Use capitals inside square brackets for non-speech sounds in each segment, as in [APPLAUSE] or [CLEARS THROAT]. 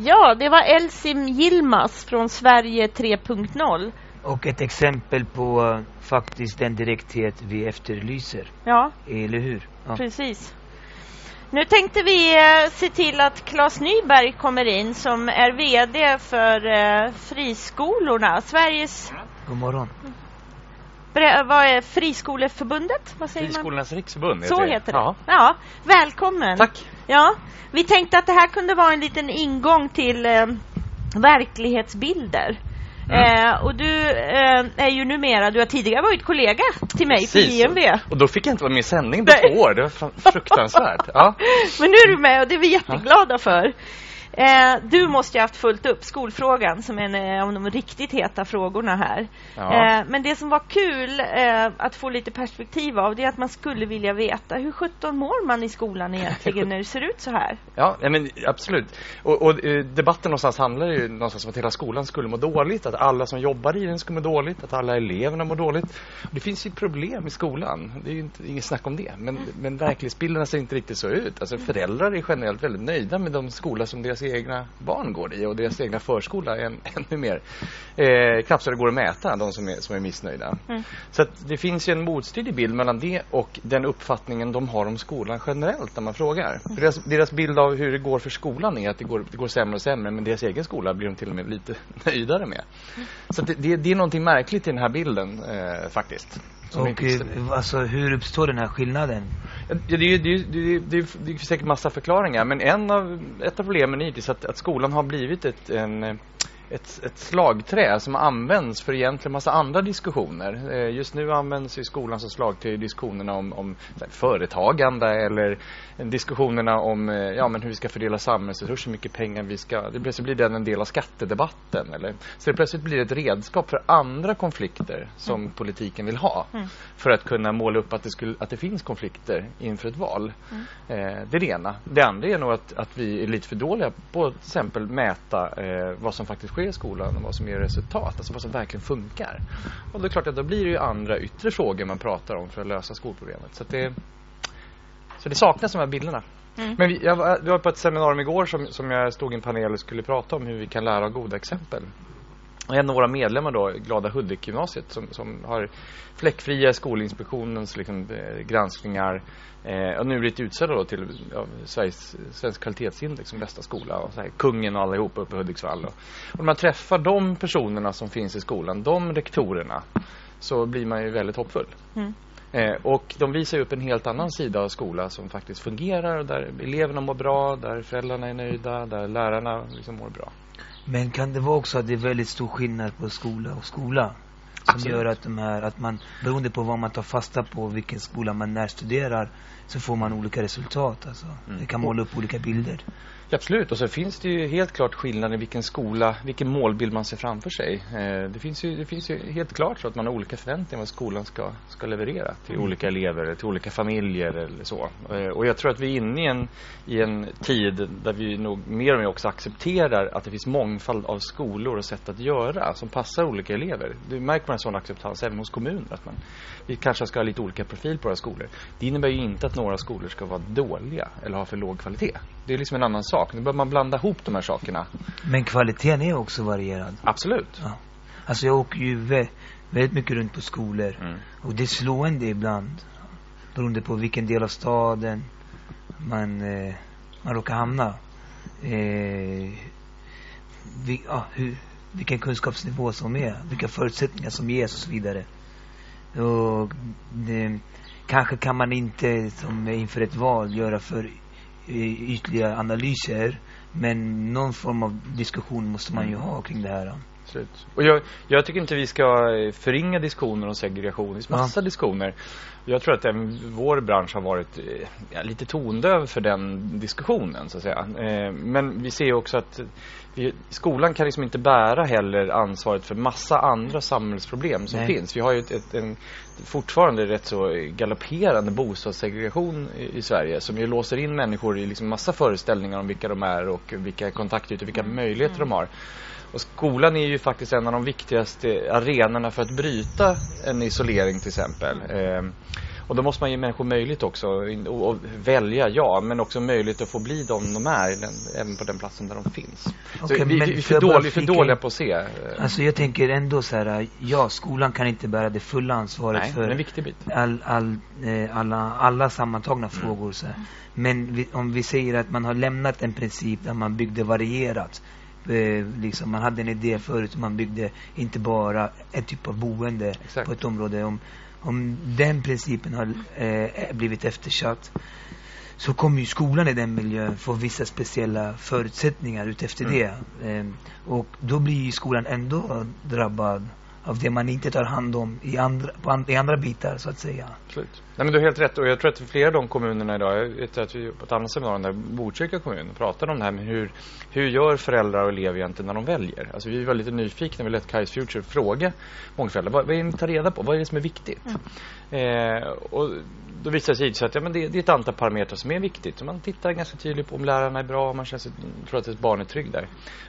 Ja, det var Elsim Yilmaz från Sverige 3.0. Och ett exempel på uh, faktiskt den direkthet vi efterlyser. Ja, Eller hur? Ja. precis. Nu tänkte vi eh, se till att Claes Nyberg kommer in som är VD för eh, friskolorna. Sveriges... God morgon. Bre- vad är Friskoleförbundet? Vad säger man? Friskolornas riksförbund Så heter det. Ja. Ja, välkommen. Tack. Ja, vi tänkte att det här kunde vara en liten ingång till eh, verklighetsbilder. Mm. Eh, och du eh, är ju numera, du har tidigare varit kollega till mig på Precis. JMV. Och då fick jag inte vara med i sändning på två år. Det var fruktansvärt. Ja. [LAUGHS] Men nu är du med och det är vi jätteglada för. Eh, du måste ju ha haft fullt upp skolfrågan som är en eh, av de riktigt heta frågorna här. Ja. Eh, men det som var kul eh, att få lite perspektiv av det är att man skulle vilja veta hur 17 mår man i skolan egentligen [LAUGHS] när det ser ut så här? Ja, men absolut. Och, och eh, debatten någonstans handlar ju någonstans om att hela skolan skulle må dåligt, att alla som jobbar i den skulle må dåligt, att alla eleverna mår dåligt. Det finns ju problem i skolan, det är ju inte, inget snack om det. Men, men verklighetsbilderna ser inte riktigt så ut. Alltså föräldrar är generellt väldigt nöjda med de skolor som deras egna barn går i och deras egna förskola är än, [LAUGHS] ännu mer. Eh, knappt så det går att mäta, de som är, som är missnöjda. Mm. Så det finns ju en motstridig bild mellan det och den uppfattningen de har om skolan generellt när man frågar. För deras, deras bild av hur det går för skolan är att det går, det går sämre och sämre men deras egen skola blir de till och med lite [LAUGHS] nöjdare med. Så att det, det, det är någonting märkligt i den här bilden eh, faktiskt. Och eh, alltså hur uppstår den här skillnaden? Ja, det, är det, är det, är- det, det är säkert massa förklaringar men en av, ett av problemen är att, att skolan har blivit ett, en, ett, ett slagträ som används för egentligen massa andra diskussioner. Eh, Just nu används ju skolan som slagträ i diskussionerna om, om företagande eller diskussionerna om eh, ja, men hur vi ska fördela samhällsresurser, hur mycket pengar vi ska... Det plötsligt blir den en del av skattedebatten. Eller, så det plötsligt blir ett redskap för andra konflikter som politiken vill ha. För att kunna måla upp att det, skulle, att det finns konflikter inför ett val. Eh, det är det ena. Det andra är nog att, att vi är lite för dåliga på att till exempel mäta eh, vad som faktiskt sker i skolan och vad som ger resultat. Alltså vad som verkligen funkar. Och det är klart att då blir det ju andra yttre frågor man pratar om för att lösa skolproblemet. Så, det, så det saknas de här bilderna. Mm. Men vi, jag, var- vi var på ett seminarium igår som, som jag stod i en panel och skulle prata om hur vi kan lära av goda exempel. Och en av våra medlemmar då, Glada Hudik-gymnasiet som, som har fläckfria Skolinspektionens liksom, eh, granskningar eh, och nu blivit utsedda då till ja, Sveriges Svensk kvalitetsindex som bästa skola och så här, kungen och allihopa uppe i Hudiksvall. Och, och när man träffar de personerna som finns i skolan, de rektorerna, så blir man ju väldigt hoppfull. Mm. Eh, och de visar upp en helt annan sida av skola som faktiskt fungerar, där eleverna mår bra, där föräldrarna är nöjda, där lärarna liksom mår bra. Men kan det vara också att det är väldigt stor skillnad på skola och skola? Som Absolut. gör att de här, att man, beroende på vad man tar fasta på, vilken skola man närstuderar, så får man olika resultat alltså. Mm. Det kan måla upp olika bilder. Ja, absolut, och så finns det ju helt klart skillnad i vilken skola, vilken målbild man ser framför sig. Eh, det, finns ju, det finns ju helt klart så att man har olika förväntningar vad skolan ska, ska leverera till Mm. olika elever, till olika familjer eller så. Eh, och jag tror att vi är inne i en, i en tid där vi nog mer och mer också accepterar att det finns mångfald av skolor och sätt att göra som passar olika elever. Det märker man en sån acceptans även hos kommuner. Att man, vi kanske ska ha lite olika profil på våra skolor. Det innebär ju inte att några skolor ska vara dåliga eller ha för låg kvalitet. Det är liksom en annan sak. Nu börjar man blanda ihop de här sakerna. Men kvaliteten är också varierad. Absolut. Ja. Alltså jag åker ju vä väldigt mycket runt på skolor. Mm. Och det är slående ibland. Beroende på vilken del av staden man, eh, man råkar hamna. Eh, vi, ja, hur, vilken kunskapsnivå som är. Vilka förutsättningar som ges och så vidare. Och det, kanske kan man inte som inför ett val göra för ytliga analyser. Men någon form av diskussion måste man ju ha kring det här. Absolut. Och jag, jag tycker inte vi ska eh, förringa diskussioner om segregation. Det finns massa diskussioner. Jag tror att även vår bransch har varit eh, ja, lite tondöv för den diskussionen så att säga. Eh, men vi ser också att skolan kan liksom inte bära heller ansvaret för massa andra samhällsproblem som Nej. finns. Vi har ju ett, ett, en fortfarande rätt så galopperande bostadssegregation i, i Sverige som ju låser in människor i liksom massa föreställningar om vilka de är och vilka kontaktytor, vilka möjligheter de har. Och skolan är ju faktiskt en av de viktigaste arenorna för att bryta en isolering till exempel. Eh, Och då måste man ge människor möjlighet också att välja, ja, men också möjlighet att få bli de de är, även på den platsen där de finns. Okay, så vi, vi, är för, dåliga, för dåliga på att se. Eh. Alltså jag tänker ändå så här, ja, skolan kan inte bära det fulla ansvaret Nej, för en viktig bit. All, all, eh, alla, alla sammantagna mm. frågor. Så här. Men vi, om vi säger att man har lämnat en princip där man byggde varierat eh, liksom, man hade en idé förut man byggde inte bara en typ av boende Exakt. på ett område. Om, om den principen har eh, blivit eftersatt så kommer ju skolan i den miljön få vissa speciella förutsättningar utefter mm. det. Eh, och då blir ju skolan ändå drabbad av det man inte tar hand om i andra, an, i andra bitar så att säga. Absolut. Nej men du har helt rätt och jag tror att flera av de kommunerna idag, jag vet att vi på ett annat seminarium där Botkyrka kommun pratade om det här med hur, hur gör föräldrar och elever egentligen när de väljer? Alltså vi var lite nyfikna, vi lät Kais Future fråga många föräldrar, vad, vad är det ni tar reda på? Vad är det som är viktigt? Mm. Eh, och då visar det sig att ja, men det, det, är ett antal parametrar som är viktigt. man tittar ganska tydligt på om lärarna är bra, om man känns, tror att ett barn är trygg där.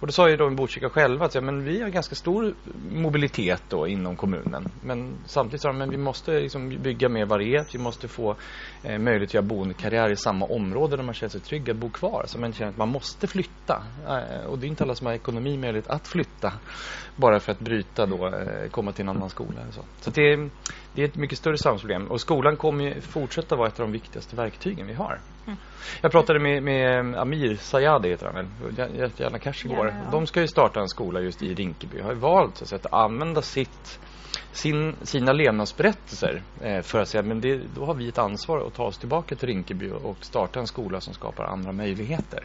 Och då sa ju de i Botkyrka själva att ja, men vi har ganska stor mobilitet då inom kommunen. Men samtidigt sa de men vi måste liksom bygga mer varierat. Vi måste få eh, möjlighet att göra boendekarriär i samma område där man känner sig trygg att bo kvar. Så man känner att man måste flytta. Eh, och det är inte alla som har ekonomi möjlighet att flytta. Bara för att bryta då, eh, komma till en annan skola. Så, så det, det är ett mycket större samhällsproblem. Och skolan kommer fortsätta vara ett av de viktigaste verktygen vi har. Mm. Jag pratade med, med Amir Sayadi heter han väl, Gärna Cash igår. Ja, ja. De ska ju starta en skola just i Rinkeby. Har valt att använda sitt sin, sina levnadsberättelser eh, för att säga men det, då har vi ett ansvar att ta oss tillbaka till Rinkeby och starta en skola som skapar andra möjligheter.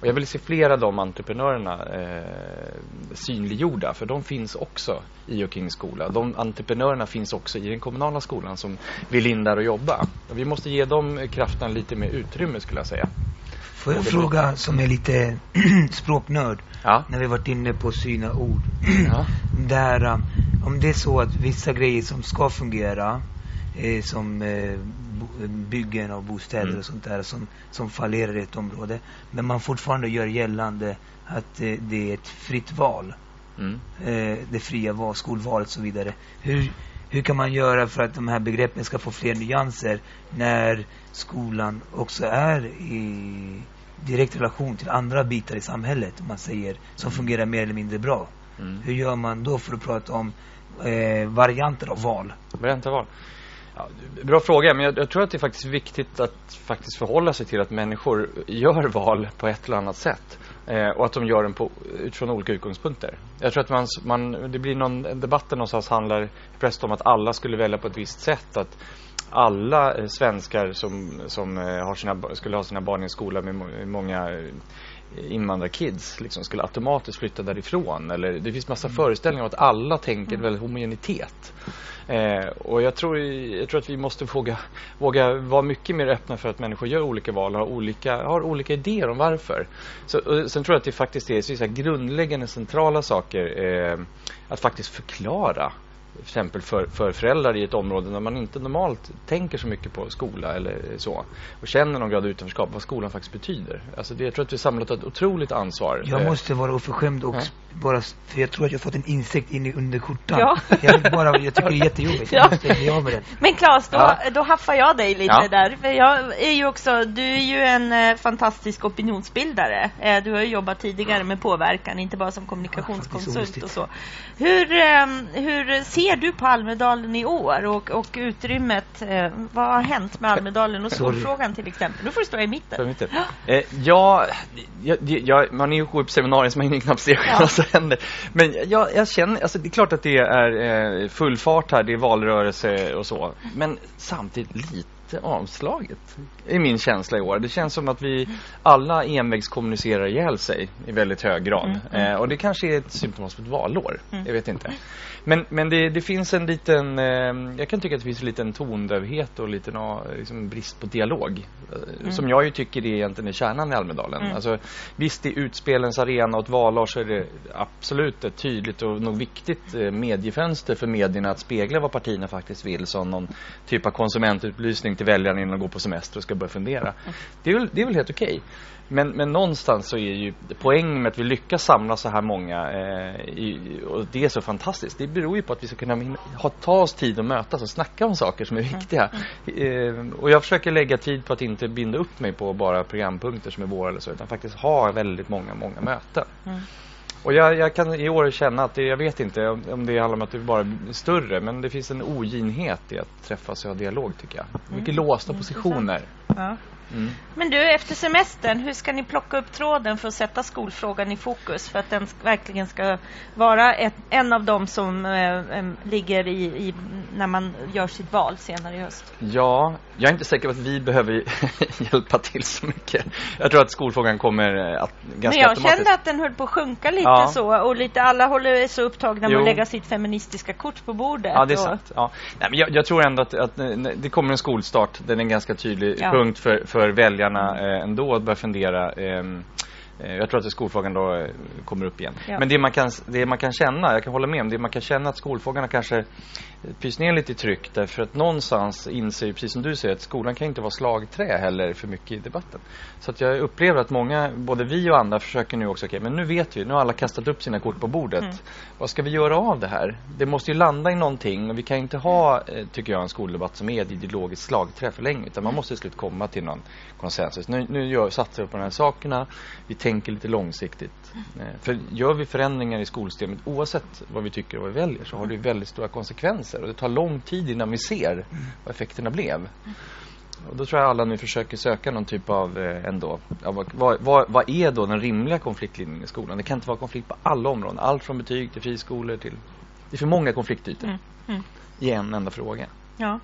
Och jag vill se flera av de entreprenörerna eh, synliggjorda för de finns också i och kring skola. De entreprenörerna finns också i den kommunala skolan som vill in där och jobba. Och vi måste ge dem kraften lite mer utrymme skulle jag säga. Får jag fråga som är lite [CLEARS THROAT] språknörd? Ja. När vi varit inne på syna ord. Ja. [CLEARS THROAT] Där, um, om det är så att vissa grejer som ska fungera, eh, som eh, byggen av bostäder mm. och sånt där som, som fallerar i ett område. Men man fortfarande gör gällande att eh, det är ett fritt val. Mm. Eh, det fria val, skolvalet och så vidare. Hur, hur kan man göra för att de här begreppen ska få fler nyanser när skolan också är i direkt relation till andra bitar i samhället, om man säger, som fungerar mer eller mindre bra. Mm. Hur gör man då för att prata om eh, varianter av val? Varianter av val? Ja, bra fråga, men jag, jag, tror att det är faktiskt viktigt att faktiskt förhålla sig till att människor gör val på ett eller annat sätt. Eh, och att de gör den på, utifrån olika utgångspunkter. Jag tror att man, man, det blir någon debatt någonstans handlar mest om att alla skulle välja på ett visst sätt. Att alla eh, svenskar som, som eh, har sina, skulle ha sina barn i en skola med många eh, invandrarkids liksom skulle automatiskt flytta därifrån. Eller det finns massa mm. föreställningar om att alla tänker mm. väl homogenitet. Eh, och jag tror, jag tror att vi måste våga, våga vara mycket mer öppna för att människor gör olika val och har olika, har olika idéer om varför. Så, sen tror jag att det faktiskt är så grundläggande centrala saker eh, att faktiskt förklara exempel för, för föräldrar i ett område där man inte normalt tänker så mycket på skola eller så och känner någon grad av utanförskap, vad skolan faktiskt betyder. Alltså det, jag tror att vi samlat ett otroligt ansvar. Jag eh, måste vara oförskämd och ja. bara, för jag tror att jag fått en insikt in i under skjortan. Ja. Jag, bara, jag tycker det är jättejobbigt. Ja. Jag med Men Claes, då, ja. då haffar jag dig lite ja. där. För jag är ju också, du är ju en eh, fantastisk opinionsbildare. Eh, du har ju jobbat tidigare med påverkan, inte bara som kommunikationskonsult och så. Hur, eh, hur ser du på Almedalen i år och, och utrymmet? Eh, vad har hänt med Almedalen och skolfrågan till exempel? Nu får du stå i mitten. Eh, ja, jag, jag, man är ju på seminarier så man hinner knappt se ja. vad som händer. Men jag, jag känner, alltså det är klart att det är eh, full fart här, det är valrörelse och så. Men samtidigt lite lite avslaget i min känsla i år. Det känns som att vi alla envägskommunicerar ihjäl sig i väldigt hög grad. Mm, mm. Eh, och det kanske är ett symptom på ett valår. Mm. Jag vet inte. Men, men det, det finns en liten, eh, jag kan tycka att det finns en liten tondövhet och lite liksom brist på dialog. Eh, mm. Som jag ju tycker är egentligen är kärnan i Almedalen. Mm. Alltså, visst i utspelens arena och ett valår så är det absolut ett tydligt och nog viktigt eh, mediefönster för medierna att spegla vad partierna faktiskt vill som någon typ av konsumentupplysning till väljarna innan de går på semester och ska börja fundera. Det, är väl, det är väl helt okej. Okay. Men, men någonstans så är ju poängen med att vi lyckas samla så här många eh, i, och det är så fantastiskt. Det beror ju på att vi ska kunna ha, ta oss tid att mötas och snacka om saker som är mm. viktiga. Mm. Eh, och jag försöker lägga tid på att inte binda upp mig på bara programpunkter som är våra eller så utan faktiskt ha väldigt många, många möten. Mm. Och jag, jag, kan i år känna att det, jag vet inte om det handlar om att det bara är större, men det finns en oginhet i att träffas och ha dialog tycker jag. Mycket mm. låsta positioner. Ja. Mm. Men du, efter semestern, hur ska ni plocka upp tråden för att sätta skolfrågan i fokus för att den verkligen ska vara ett, en av dem som äh, ligger i, i, när man gör sitt val senare i höst? Ja, jag är inte säker på att vi behöver [LAUGHS] hjälpa till så mycket. Jag tror att skolfrågan kommer eh, att ganska Men jag kände att den höll på att sjunka lite ja. så och lite alla håller så upptagna med att lägga sitt feministiska kort på bordet. Ja, det är sant. Ja. Nej, men jag, jag, tror ändå att, att, det kommer en skolstart. Den är en ganska tydlig ja. punkt för, för för väljarna eh, ändå att börja fundera ehm, eh, jag tror att skolfrågan då eh, kommer upp igen. Ja. Men det man, kan, det man kan känna, jag kan hålla med om, det man kan känna att skolfrågorna kanske pyser ner lite i tryck därför att någonstans inser, precis som du säger, att skolan kan inte vara slagträ heller för mycket i debatten. Så att jag upplever att många, både vi och andra försöker nu också, okej okay, men nu vet vi, nu har alla kastat upp sina kort på bordet. Mm. Vad ska vi göra av det här? Det måste ju landa i någonting och vi kan inte ha, eh, tycker jag, en skoldebatt som är ett ideologiskt slagträ för länge utan man måste i slut komma till någon konsensus. Nu, nu gör, satsar vi på de här sakerna, vi tänker lite långsiktigt. Mm. För gör vi förändringar i skolsystemet, oavsett vad vi tycker och vad vi väljer, så har det väldigt stora konsekvenser och det tar lång tid innan vi ser vad effekterna blev. Och då tror jag alla nu försöker söka någon typ av eh, ändå, ja, vad, vad, vad, är då den rimliga konfliktlinjen i skolan? Det kan inte vara konflikt på alla områden, allt från betyg till friskolor till, det är för många konfliktytor mm. Mm. i en enda fråga. Ja.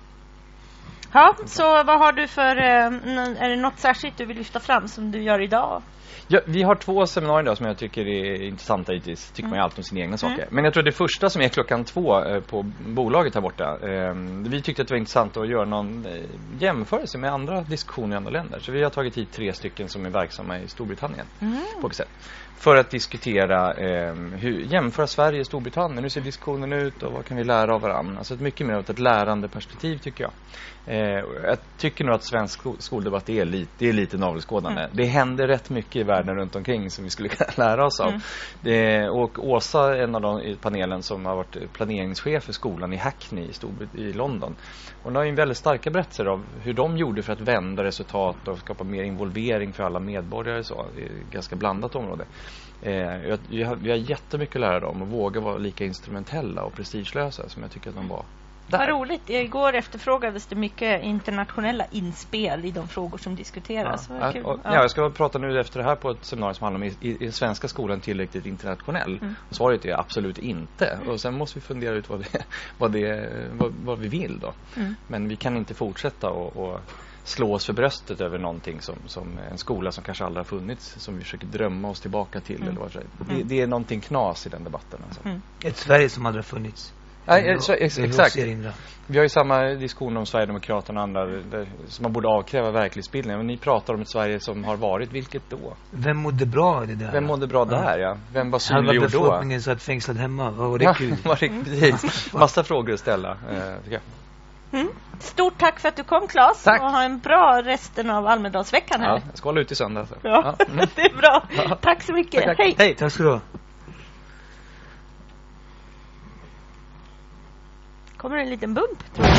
Ja, så vad har du för, eh, är det något särskilt du vill lyfta fram som du gör idag? Ja, vi har två seminarier då som jag tycker är intressanta givetvis. Tycker mm. man ju alltid om sina egna mm. saker. Men jag tror det första som är klockan två eh, på bolaget här borta. Eh, vi tyckte att det var intressant att göra någon eh, jämförelse med andra diskussioner i andra länder. Så vi har tagit hit tre stycken som är verksamma i Storbritannien mm. på sätt. För att diskutera, eh, hur, jämföra Sverige och Storbritannien. Hur ser diskussionen ut och vad kan vi lära av varandra? Alltså mycket mer av ett lärande perspektiv tycker jag. Eh, jag tycker nog att svensk skoldebatt är lite, det är lite navelskådande. Mm. Det händer rätt mycket i världen runt omkring som vi skulle [LAUGHS] kunna lära oss av. Mm. Det, och Åsa, en av de i panelen som har varit planeringschef för skolan i Hackney i, Storbrit i London. Hon har ju väldigt starka berättelser av hur de gjorde för att vända resultat och skapa mer involvering för alla medborgare. Så. Är ett ganska blandat område. Eh, vi, har, vi har jättemycket att lära dem och våga vara lika instrumentella och prestigelösa som jag tycker att de var där. Vad roligt. Igår efterfrågades det mycket internationella inspel i de frågor som diskuteras. Ja, ja, och, ja. jag ska prata nu efter det här på ett seminarium som handlar om i, i svenska skolan tillräckligt internationell? Mm. Och svaret är absolut inte. Mm. Och sen måste vi fundera ut vad, det, [LAUGHS] vad, det, vad, vad vi vill då. Mm. Men vi kan inte fortsätta och, och slå oss för bröstet över någonting som, som en skola som kanske aldrig har funnits som vi försöker drömma oss tillbaka till. Mm. Eller vad det, mm. det är någonting knas i den debatten. Alltså. Mm. Ett Sverige som aldrig har funnits. Nej, så, ex, exakt. Vi har ju samma diskussion om Sverigedemokraterna och andra där, som man borde avkräva verklighetsbilden. Men ni pratar om ett Sverige som har varit, vilket då? Vem mådde bra i det där? Vem mådde bra ja. där, ja? Vem var synliggjord då? Halva befolkningen satt fängslad hemma. Vad var det kul? [LAUGHS] var det, precis. [LAUGHS] Massa frågor att ställa, eh. Mm. Stort tack för att du kom Claes tack. och ha en bra resten av Almedalsveckan här. Ja, jag ska hålla ut i söndag. Ja, ja. Mm. [LAUGHS] det är bra. Ja. Tack så mycket. Tack, tack. Hej. Hej. Tack ska du ha. Kommer en liten bump tror jag.